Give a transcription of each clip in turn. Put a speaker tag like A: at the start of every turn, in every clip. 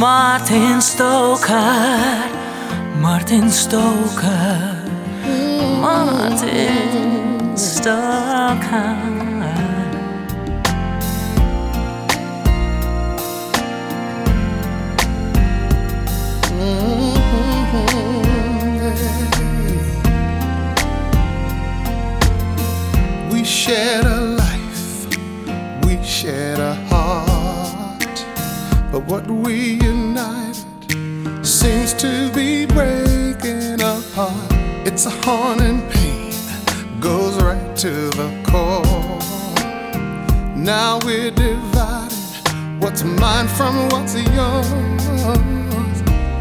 A: Martin Stoker, Martin Stoker, Martin Stoker.
B: We shared a life, we shared a. But what we united seems to be breaking apart. It's a haunting pain, goes right to the core. Now we're divided. What's mine from what's yours?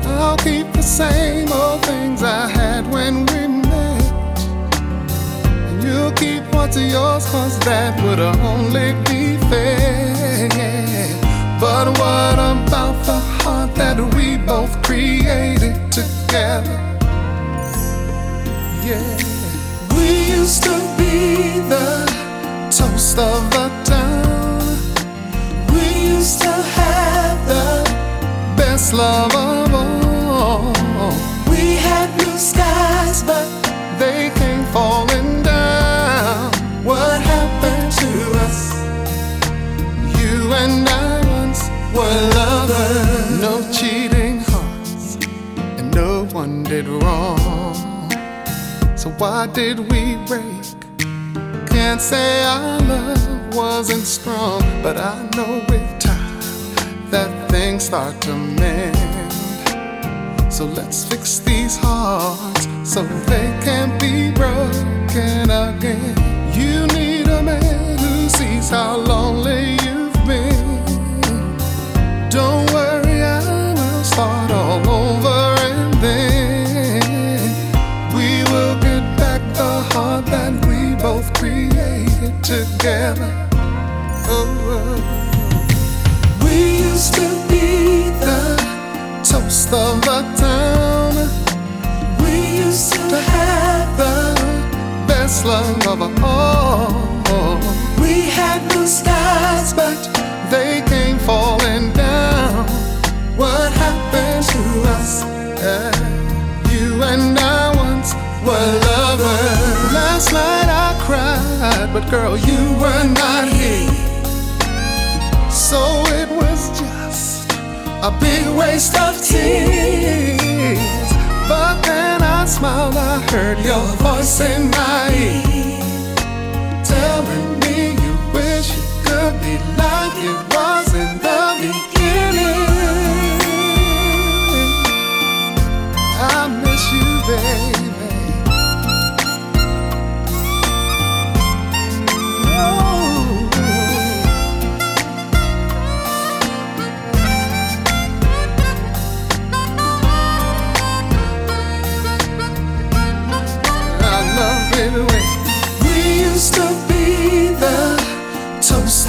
B: I'll keep the same old things I had when we met. And you'll keep what's yours, cause that would only be fair. But what about the heart that we both created together? Yeah, we used to be the toast of the town. We used to have the best love of all. We had blue skies, but they came falling were lovers. No cheating hearts, and no one did wrong. So why did we break? Can't say our love wasn't strong, but I know with time that things start to mend. So let's fix these hearts so they can't be broken again. You need a man who sees how lonely together. Oh, we used to be the toast of the town. We used to have the best love of all. We had blue skies, but they came falling down. What happened to us? Eh, you and I once were lovers. Last night I cried, but girl, you were not here. So it was just a big waste of tears. But then I smiled, I heard your voice in my ear, telling me you wish it could be like it was in the beginning. I miss you, baby.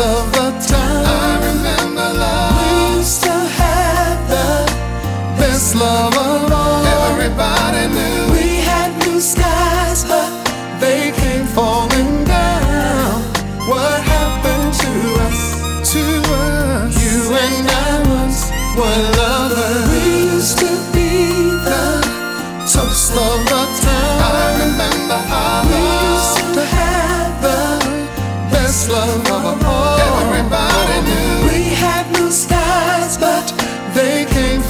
B: Of the town.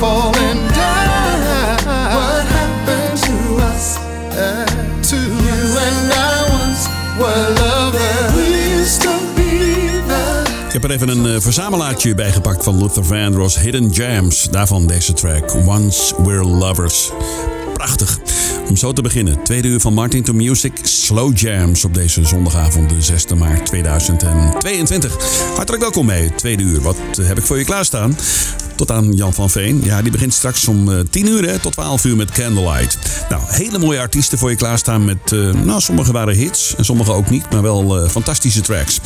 B: Falling down. What happened to us? To you and I once were lovers. We used to be the
C: Ik heb er even een eh, verzamelaartje bij gepakt van Luther Vandross Hidden Jams. Daarvan deze track, Once We're Lovers. Prachtig. Om zo te beginnen, tweede uur van Martin to Music Slow Jams op deze zondagavond, de 6 maart 2022. Hartelijk welkom bij het tweede uur. Wat eh, heb ik voor je klaarstaan? Tot aan Jan van Veen. Ja, die begint straks om eh, 10 uur hè, tot 12 uur met Candlelight. Nou, hele mooie artiesten voor je klaarstaan met... eh, nou, sommige waren hits en sommige ook niet, maar wel eh, fantastische tracks.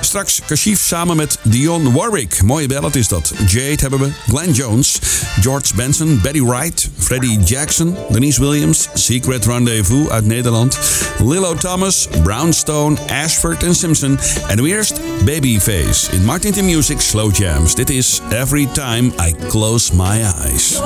C: Straks Kashif samen met Dion Warwick. Mooie ballad is dat. Jade hebben we, Glenn Jones, George Benson, Betty Wright, Freddie Jackson, Denise Williams, Secret Rendezvous uit Nederland, Lilo Thomas, Brownstone, Ashford en Simpson. En nu eerst Babyface in Martin Music Slow Jams. Dit is Every Time
D: I close my eyes.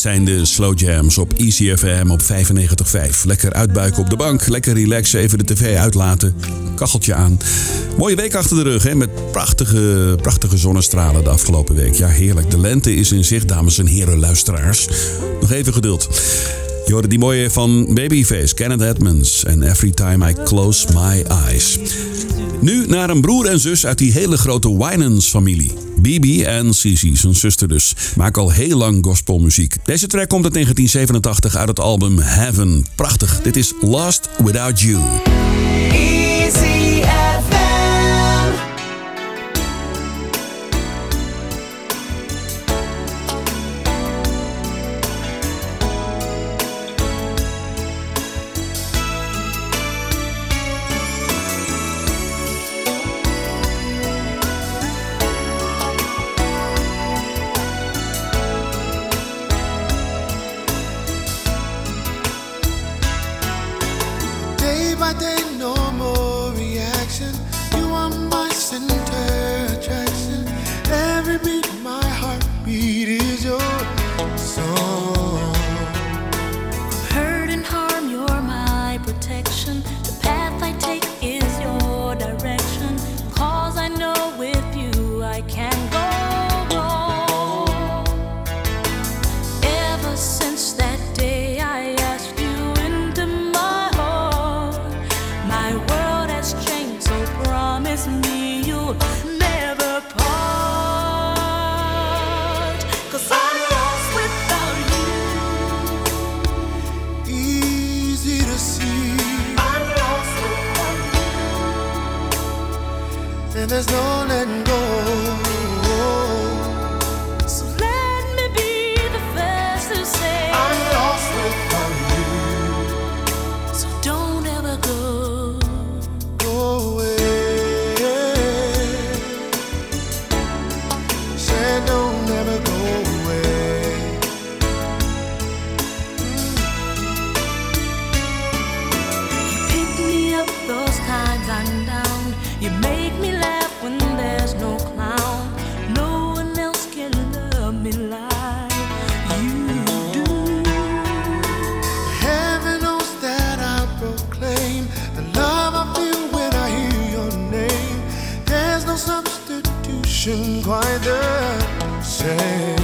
D: Zijn de slow jams op ECFM op 95.5. Lekker uitbuiken op de bank, lekker relaxen, even de tv uitlaten, kacheltje aan. Mooie week achter de rug, hè, met prachtige, prachtige zonnestralen de afgelopen week. Ja, heerlijk. De lente is in zicht, dames en heren luisteraars. Nog even geduld. Je hoorde die mooie van Babyface, Kenneth Edmonds en Every Time I Close My Eyes.
C: Nu naar een broer en zus uit die hele grote Winans-familie. Bibi en Cici, zijn zuster dus, maken al heel lang gospelmuziek. Deze track komt uit 1987 uit het album Heaven. Prachtig, dit is Lost Without You.
E: Easy
F: love
B: I feel when I hear your name. There's no substitution quite the same.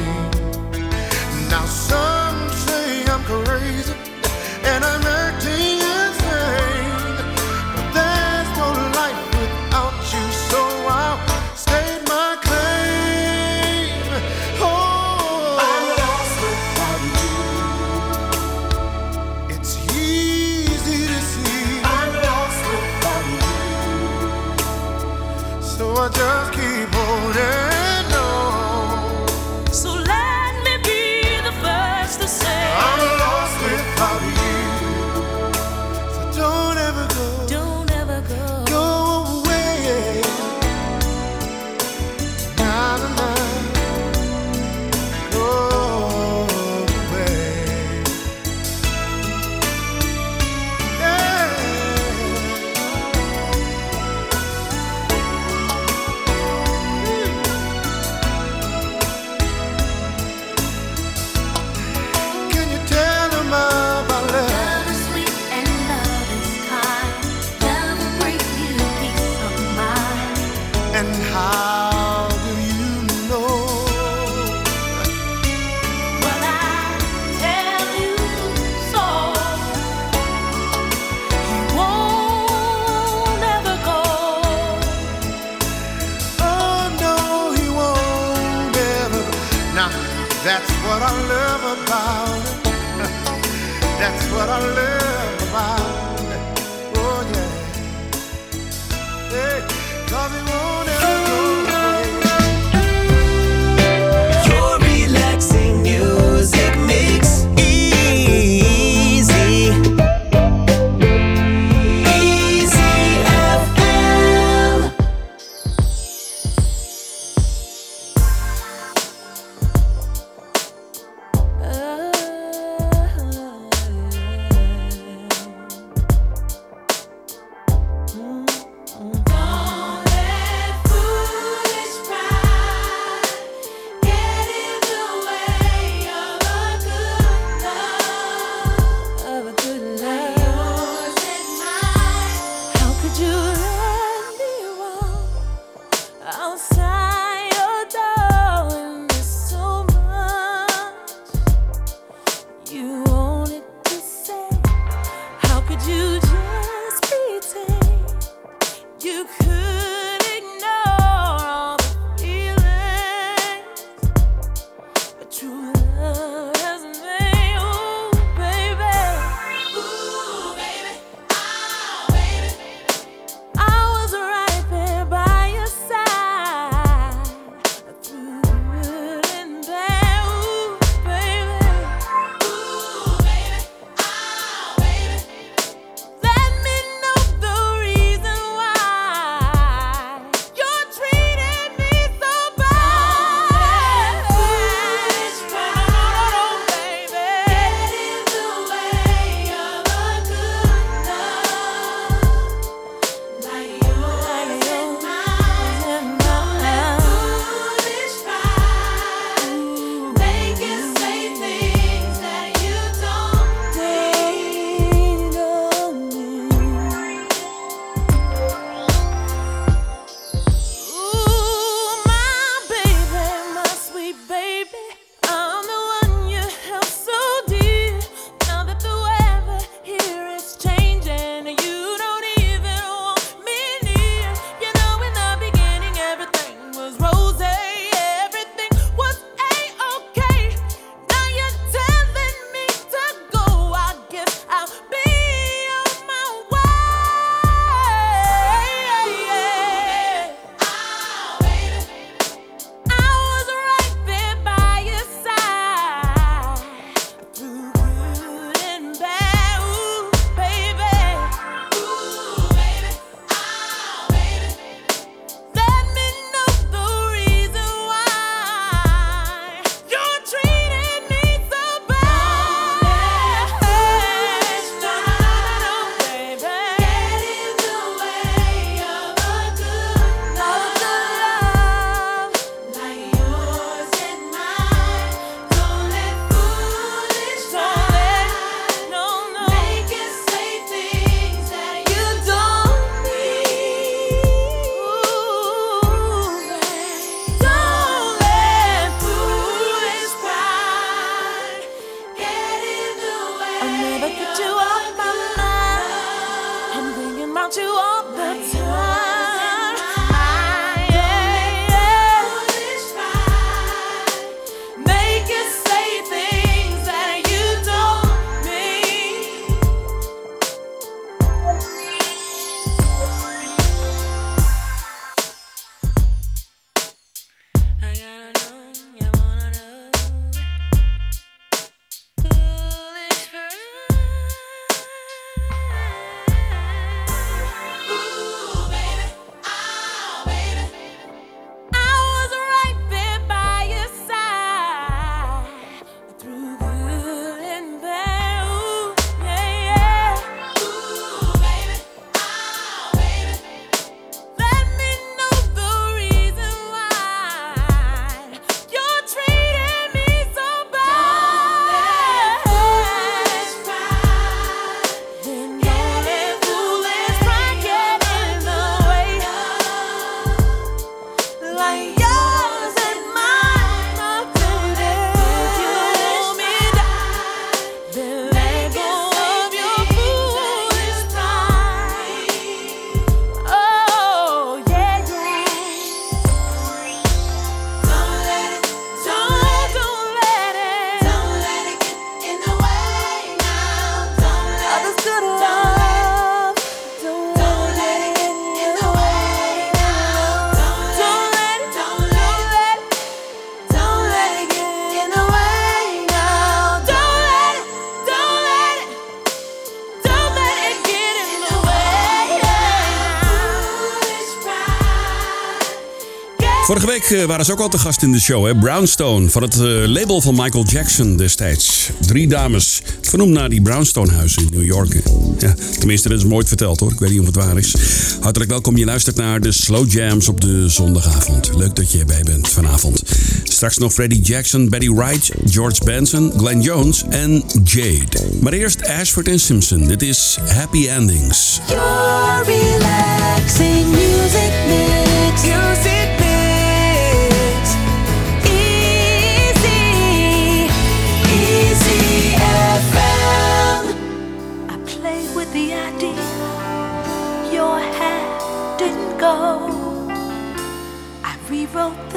C: Vorige week eh, waren ze ook al te gast in de show, hè? Brownstone, van het eh, label van Michael Jackson destijds. Drie dames, vernoemd naar die Brownstone-huizen in New York. Ja, tenminste, dat is mooi verteld hoor. Ik weet niet of het waar is. Hartelijk welkom, je luistert naar de Slow Jams op de zondagavond. Leuk dat je erbij bent vanavond. Straks nog Freddie Jackson, Betty Wright, George Benson, Glenn Jones en Jade. Maar eerst Ashford en Simpson. Dit is Happy Endings.
E: Your relaxing music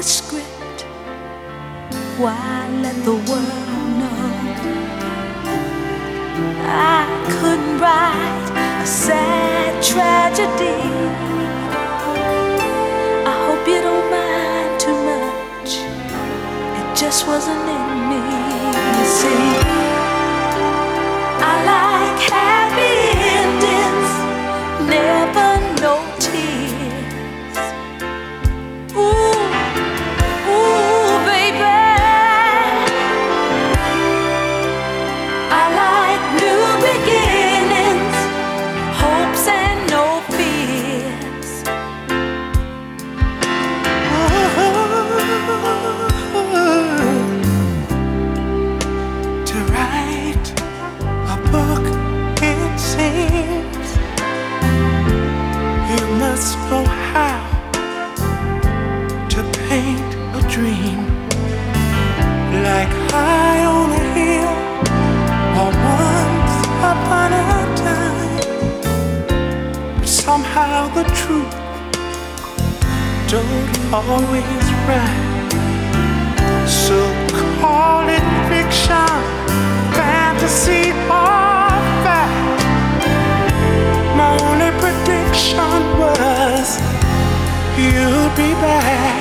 E: the script. Why let the world know? I couldn't write a sad tragedy. I hope you don't mind too much. It just wasn't in me. You see, I like happy endings, never
G: always right. So call it fiction, fantasy, or fact. My only prediction was you'd be back.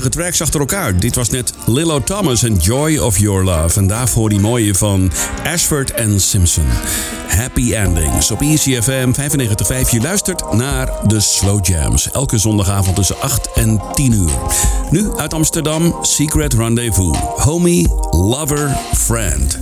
C: Prachtige tracks achter elkaar. Dit was net Lilo Thomas en Joy of Your Love. En daarvoor die mooie van Ashford en Simpson. Happy Endings op ECFM 95.5. Je luistert naar de Slow Jams. Elke zondagavond tussen 8 en 10 uur. Nu uit Amsterdam, Secret Rendezvous. Homie, lover, friend.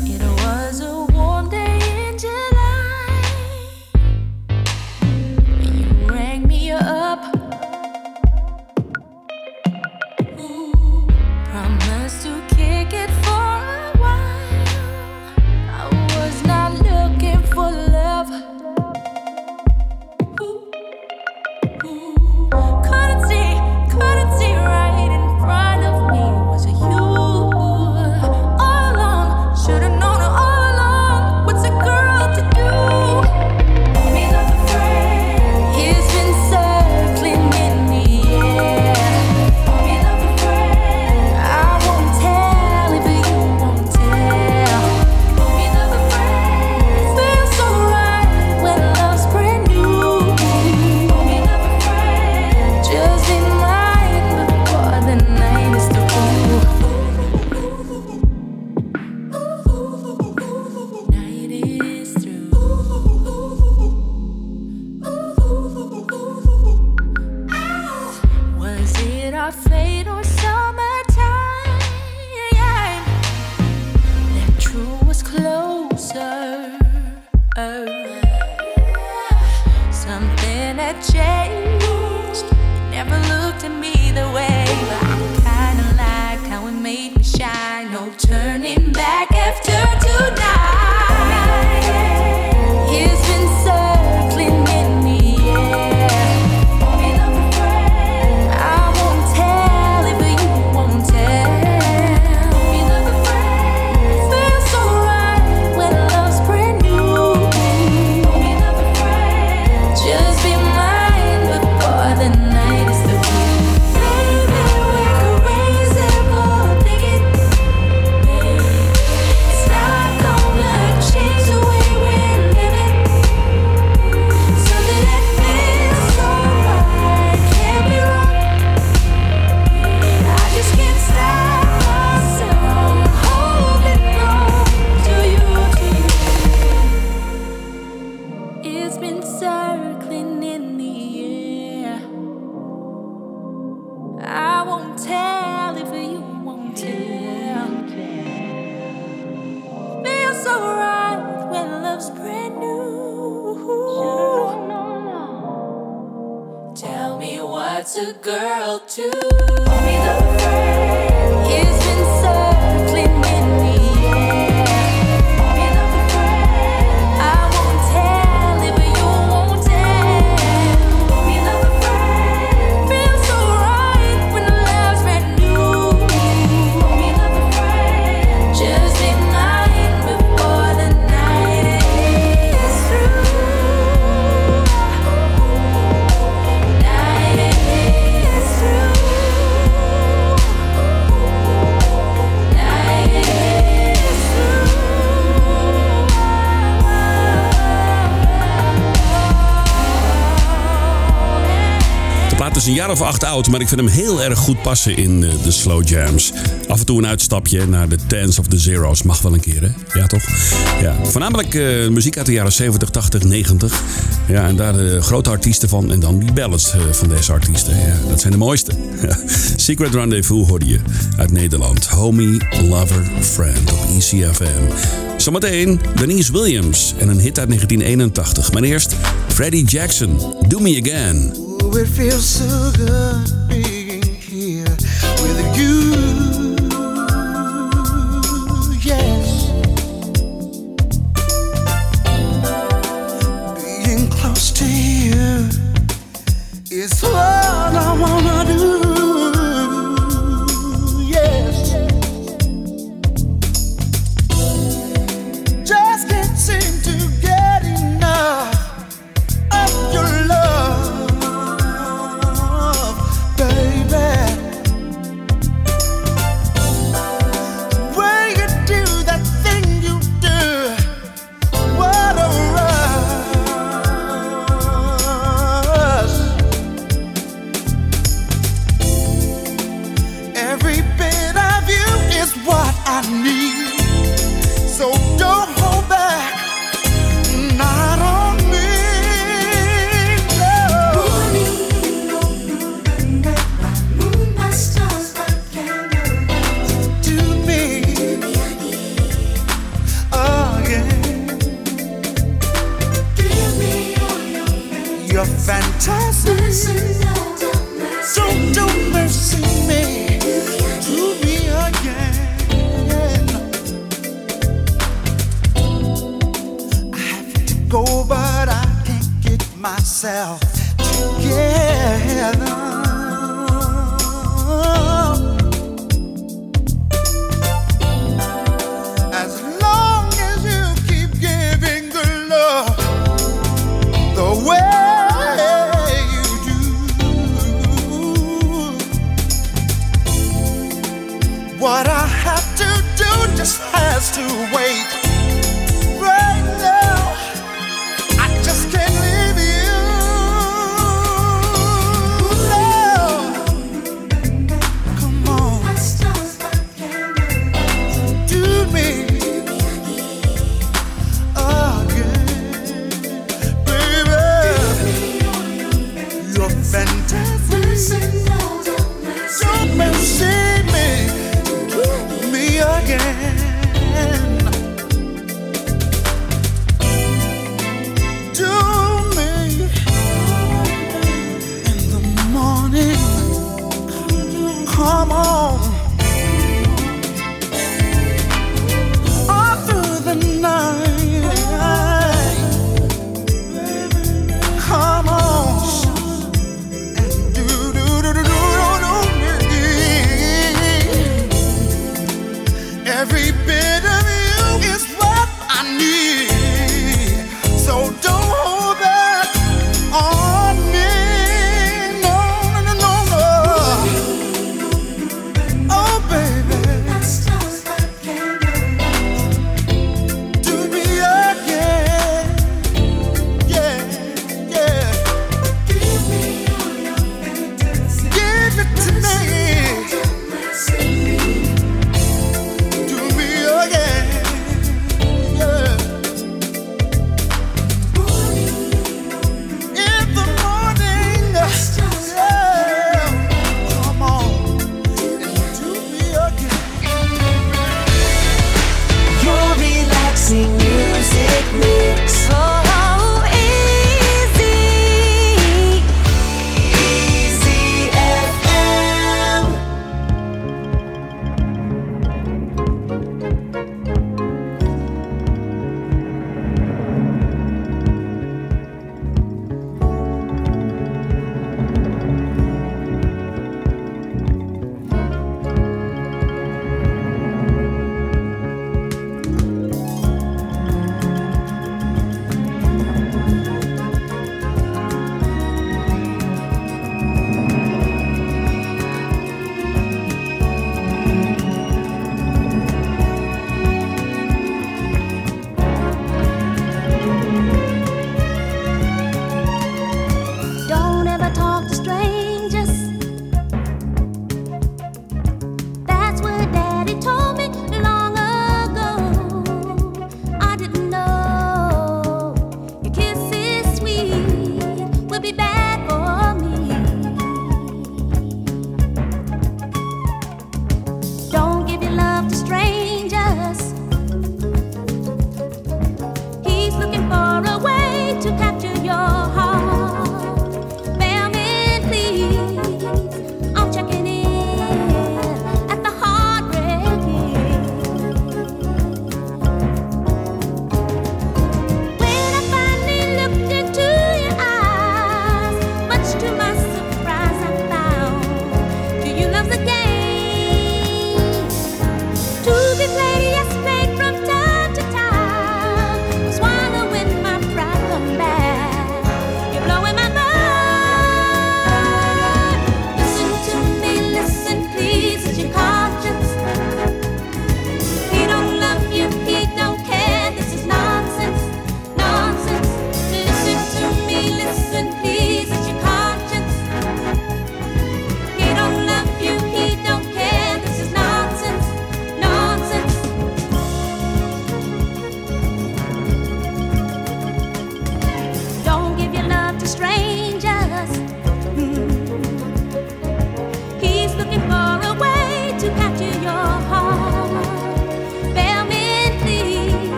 E: Circling in the air. I won't tell if you won't tell. Feels so right when love's brand new. Tell me what's a girl to
C: of acht oud, maar ik vind hem heel erg goed passen in eh, de slow jams. Af en toe een uitstapje naar de Dance of the Zeros. Mag wel een keer, hè? Ja, toch? Ja, voornamelijk eh, muziek uit de jaren 70, 80, 90. Ja, en daar de grote artiesten van. En dan die ballads eh, van deze artiesten. Ja, dat zijn de mooiste. Secret Rendezvous hoorde je uit Nederland. Homie, Lover, Friend op ECFM. Zometeen Denise Williams en een hit uit 1981. Maar eerst Freddie Jackson, Do Me Again.
B: It feels so good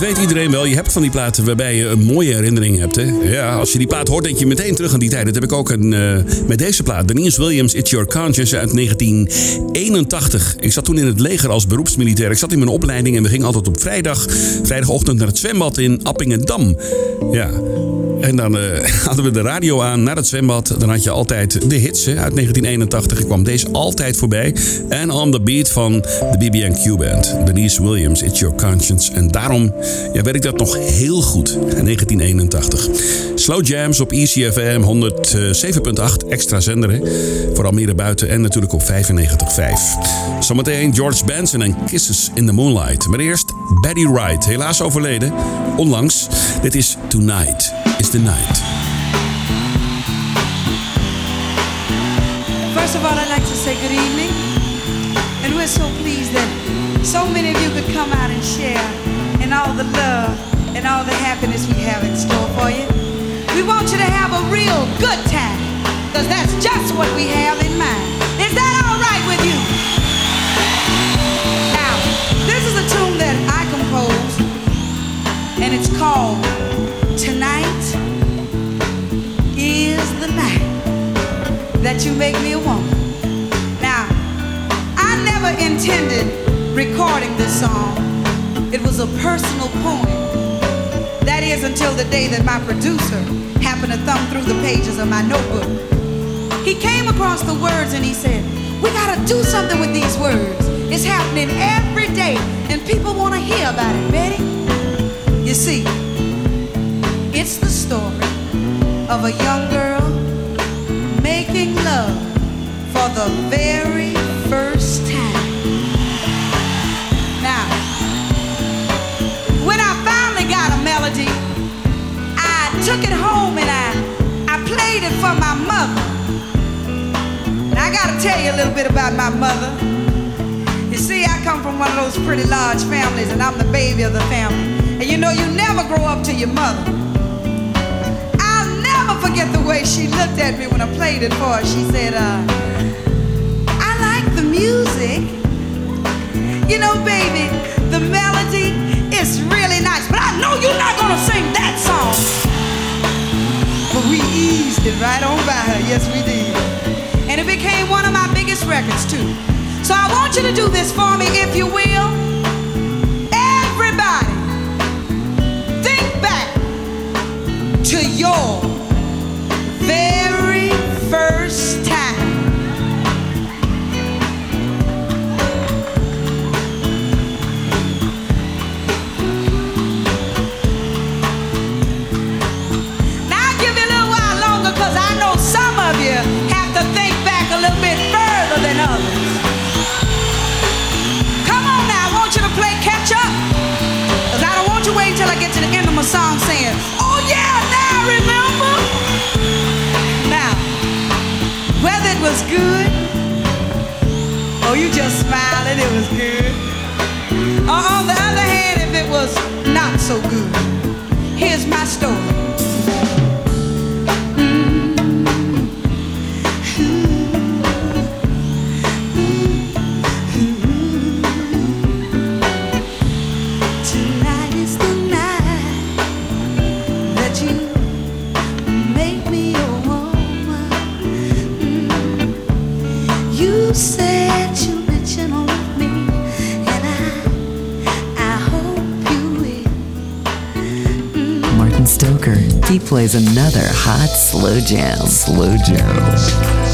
C: 2 iedereen wel. Je hebt van die platen waarbij je een mooie herinnering hebt. Hè? Ja, als je die plaat hoort, denk je meteen terug aan die tijd. Dat heb ik ook een, eh, met deze plaat. Denise Williams, It's Your Conscience uit 1981. Ik zat toen in het leger als beroepsmilitair. Ik zat in mijn opleiding en we gingen altijd op vrijdag, vrijdagochtend naar het zwembad in Appingedam. Ja. En dan eh, hadden we de radio aan naar het zwembad. Dan had je altijd de hits hè, uit 1981. Ik kwam deze altijd voorbij. En on the beat van de BB&Q Band. Denise Williams, It's Your Conscience. En daarom ja, weet ik dat nog heel goed. In 1981. Slow Jams op ECFM 107.8. Extra zender hè, voor Almere buiten. En natuurlijk op 95.5. Zometeen George Benson en Kisses in the Moonlight. Maar eerst Betty Wright. Helaas overleden. Onlangs. Dit is Tonight is the Night.
H: First of all, I'd like to say good evening. And we're so pleased that so many of you could come out and share in all the love and all the happiness we have in store for you. We want you to have a real good time, because that's just what we have in mind. Is that all right with you? Now, this is a tune that I composed, and it's called Tonight is the Night that you make me a woman. Now, I never intended recording this song. It was a personal poem. That is until the day that my producer happened to thumb through the pages of my notebook. He came across the words and he said, We gotta do something with these words. It's happening every day and people wanna hear about it, Betty. You see, it's the story of a young girl making love for the very first took it home and I, I played it for my mother. And I gotta tell you a little bit about my mother. You see, I come from one of those pretty large families, and I'm the baby of the family. And you know, you never grow up to your mother. I'll never forget the way she looked at me when I played it for her. She said, uh, I like the music. You know, baby, the melody is really nice. But I know you're not gonna sing that song. But we eased it right on by her. Yes, we did. And it became one of my biggest records, too. So I want you to do this for me, if you will. Everybody, think back to your very my song saying, oh yeah, now I remember. Now, whether it was good, or you just smiled and it was good, or on the other hand, if it was not so good, here's my story.
I: Plays another hot slow jam. Slow jam.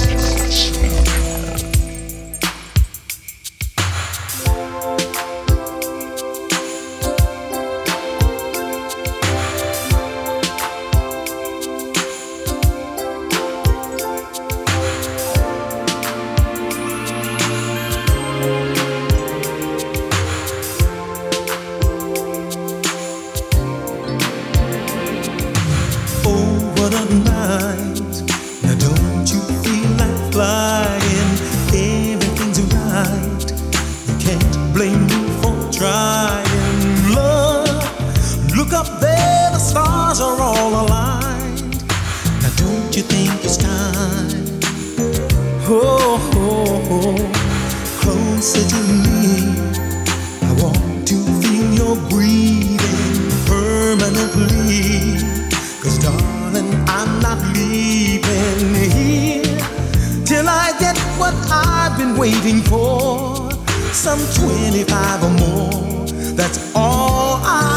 J: Waiting for some 25 or more. That's all I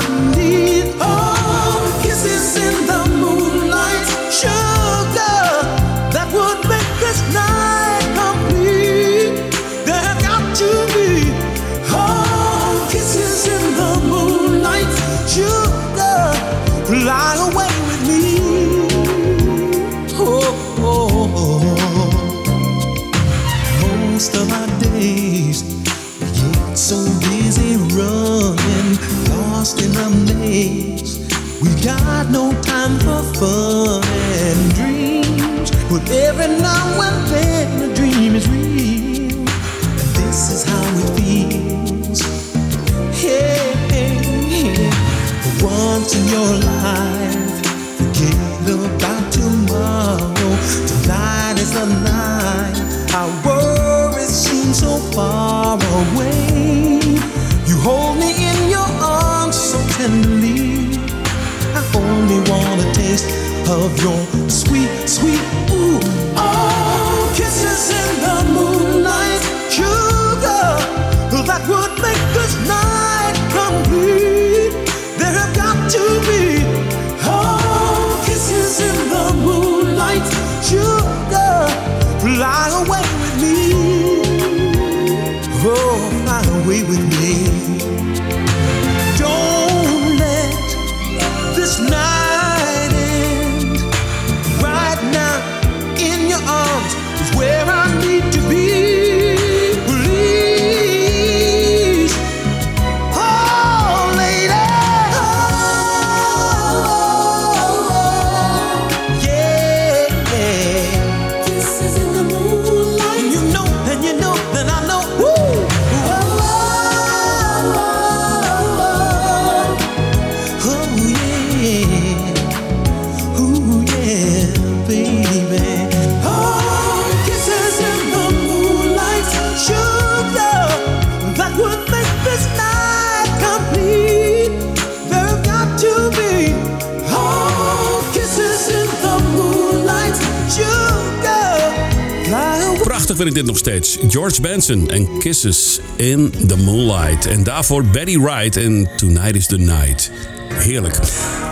J: of your sweet, sweet ooh. Oh, kisses in the moonlight, sugar, that would make this night complete. There have got to be oh, kisses in the moonlight, sugar, fly away with me. Oh, fly away with me.
C: Nog steeds. George Benson en Kisses in the Moonlight. En daarvoor Betty Wright en Tonight is the Night. Heerlijk.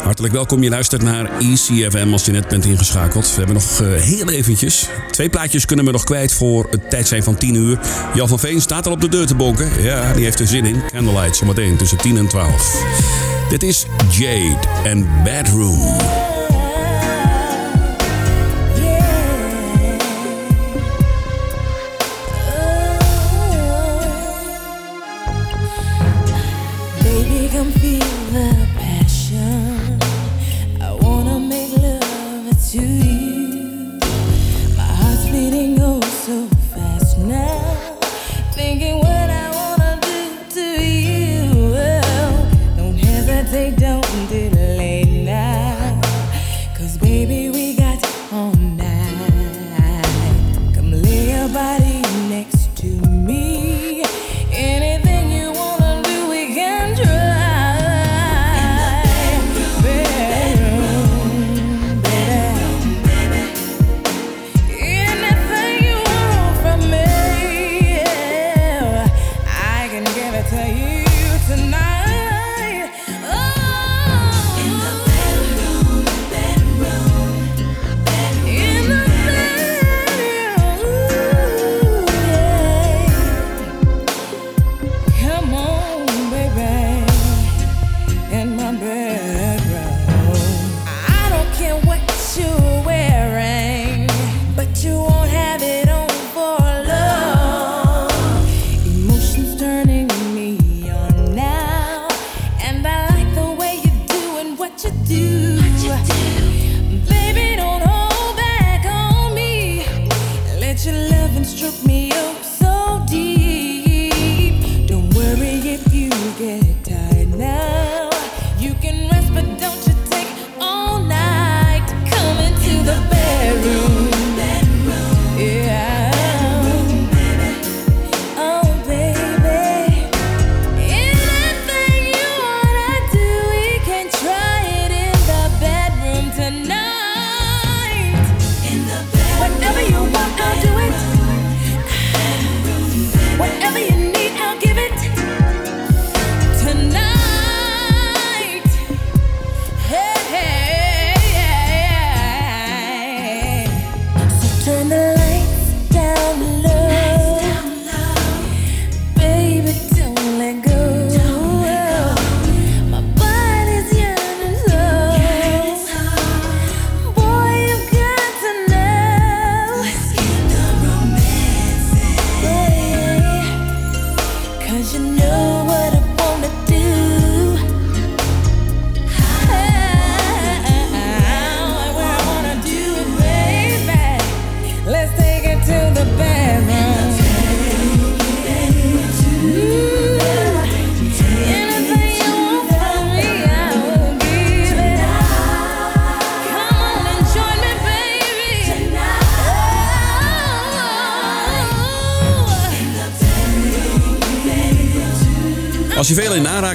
C: Hartelijk welkom. Je luistert naar ECFM als je net bent ingeschakeld. We hebben nog eh, heel eventjes. Twee plaatjes kunnen we nog kwijt voor het tijd zijn van 10 uur. Jan van Veen staat al op de deur te bonken. Ja, die heeft er zin in. Candlelight zometeen tussen 10 en 12. Dit is Jade en Bedroom.
E: Don't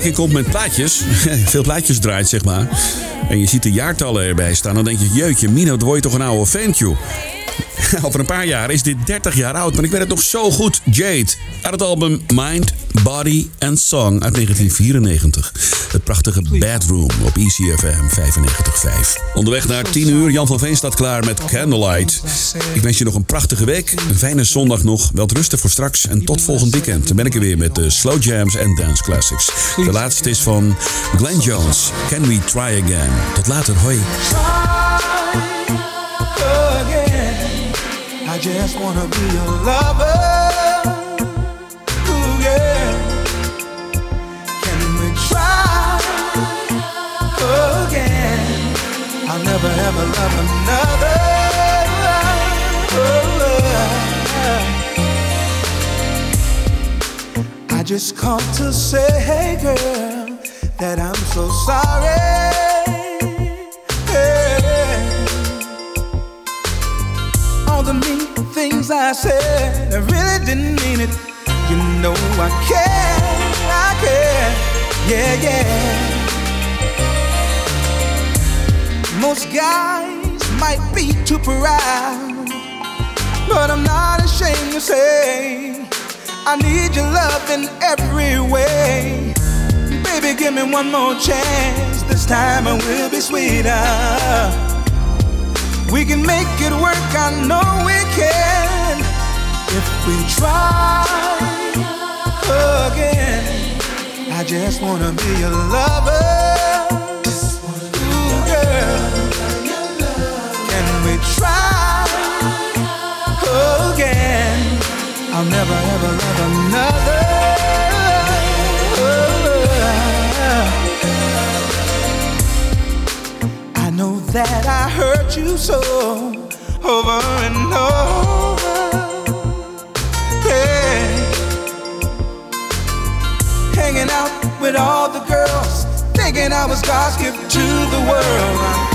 C: aanraking komt met plaatjes, veel plaatjes draait zeg maar, en je ziet de jaartallen erbij staan, dan denk je, jeutje, Mino, dat word je toch een oude vent. Over een paar jaar is dit 30 jaar oud, maar ik weet het nog zo goed. Jade, uit het album Mind, Body and Song uit 1994. Prachtige Bedroom op ECFM 95.5. Onderweg naar 10 uur, Jan van Veen staat klaar met Candlelight. Ik wens je nog een prachtige week, een fijne zondag nog, wel rusten voor straks en tot volgend weekend. Dan ben ik er weer met de Slow Jams en Dance Classics. De laatste is van Glenn Jones, Can We Try Again. Tot later, hoi.
B: I just be a lover. Never love another. I just called to say, hey girl, that I'm so sorry. Hey all the mean things I said. I really didn't mean it. You know I care, I care, yeah, yeah. Most guys might be too proud, but I'm not ashamed to say I need your love in every way. Baby, give me one more chance. This time I will be sweeter. We can make it work, I know we can. If we try again, I just wanna be a lover. We try again? I'll never ever love another. I know that I hurt you so over and over. Yeah. Hanging out with all the girls, thinking I was God's gift to the world.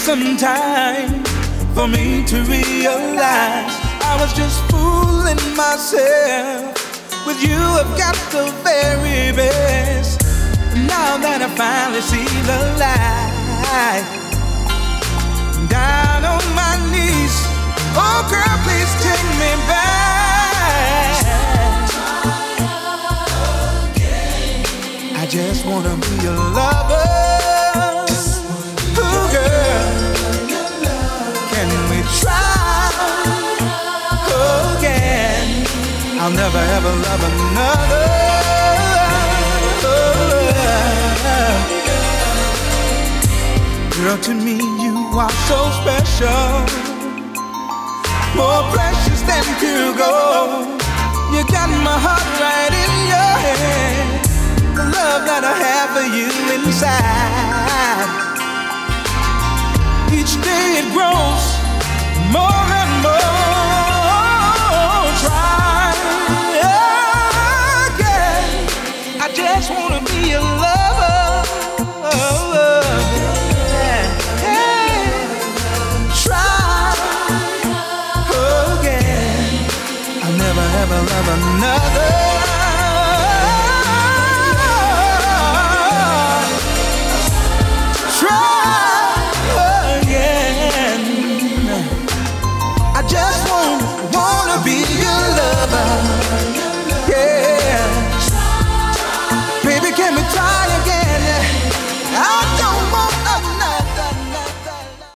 B: Some time for me to realize I was just fooling myself. With you, I've got the very best. Now that I finally see the light, down on my knees, oh girl, please take me back. I just wanna be a lover. I'll never ever love another. Girl, to me you are so special, more precious than pure gold. You got my heart right in your hand. The love that I have for you inside. Each day it grows more and more of another.